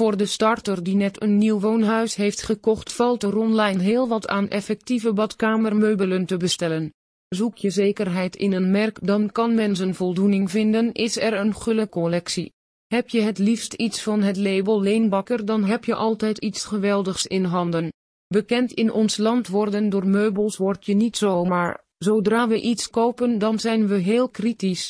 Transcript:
Voor de starter die net een nieuw woonhuis heeft gekocht valt er online heel wat aan effectieve badkamermeubelen te bestellen. Zoek je zekerheid in een merk dan kan men zijn voldoening vinden is er een gulle collectie. Heb je het liefst iets van het label Leenbakker dan heb je altijd iets geweldigs in handen. Bekend in ons land worden door meubels word je niet zomaar, zodra we iets kopen dan zijn we heel kritisch.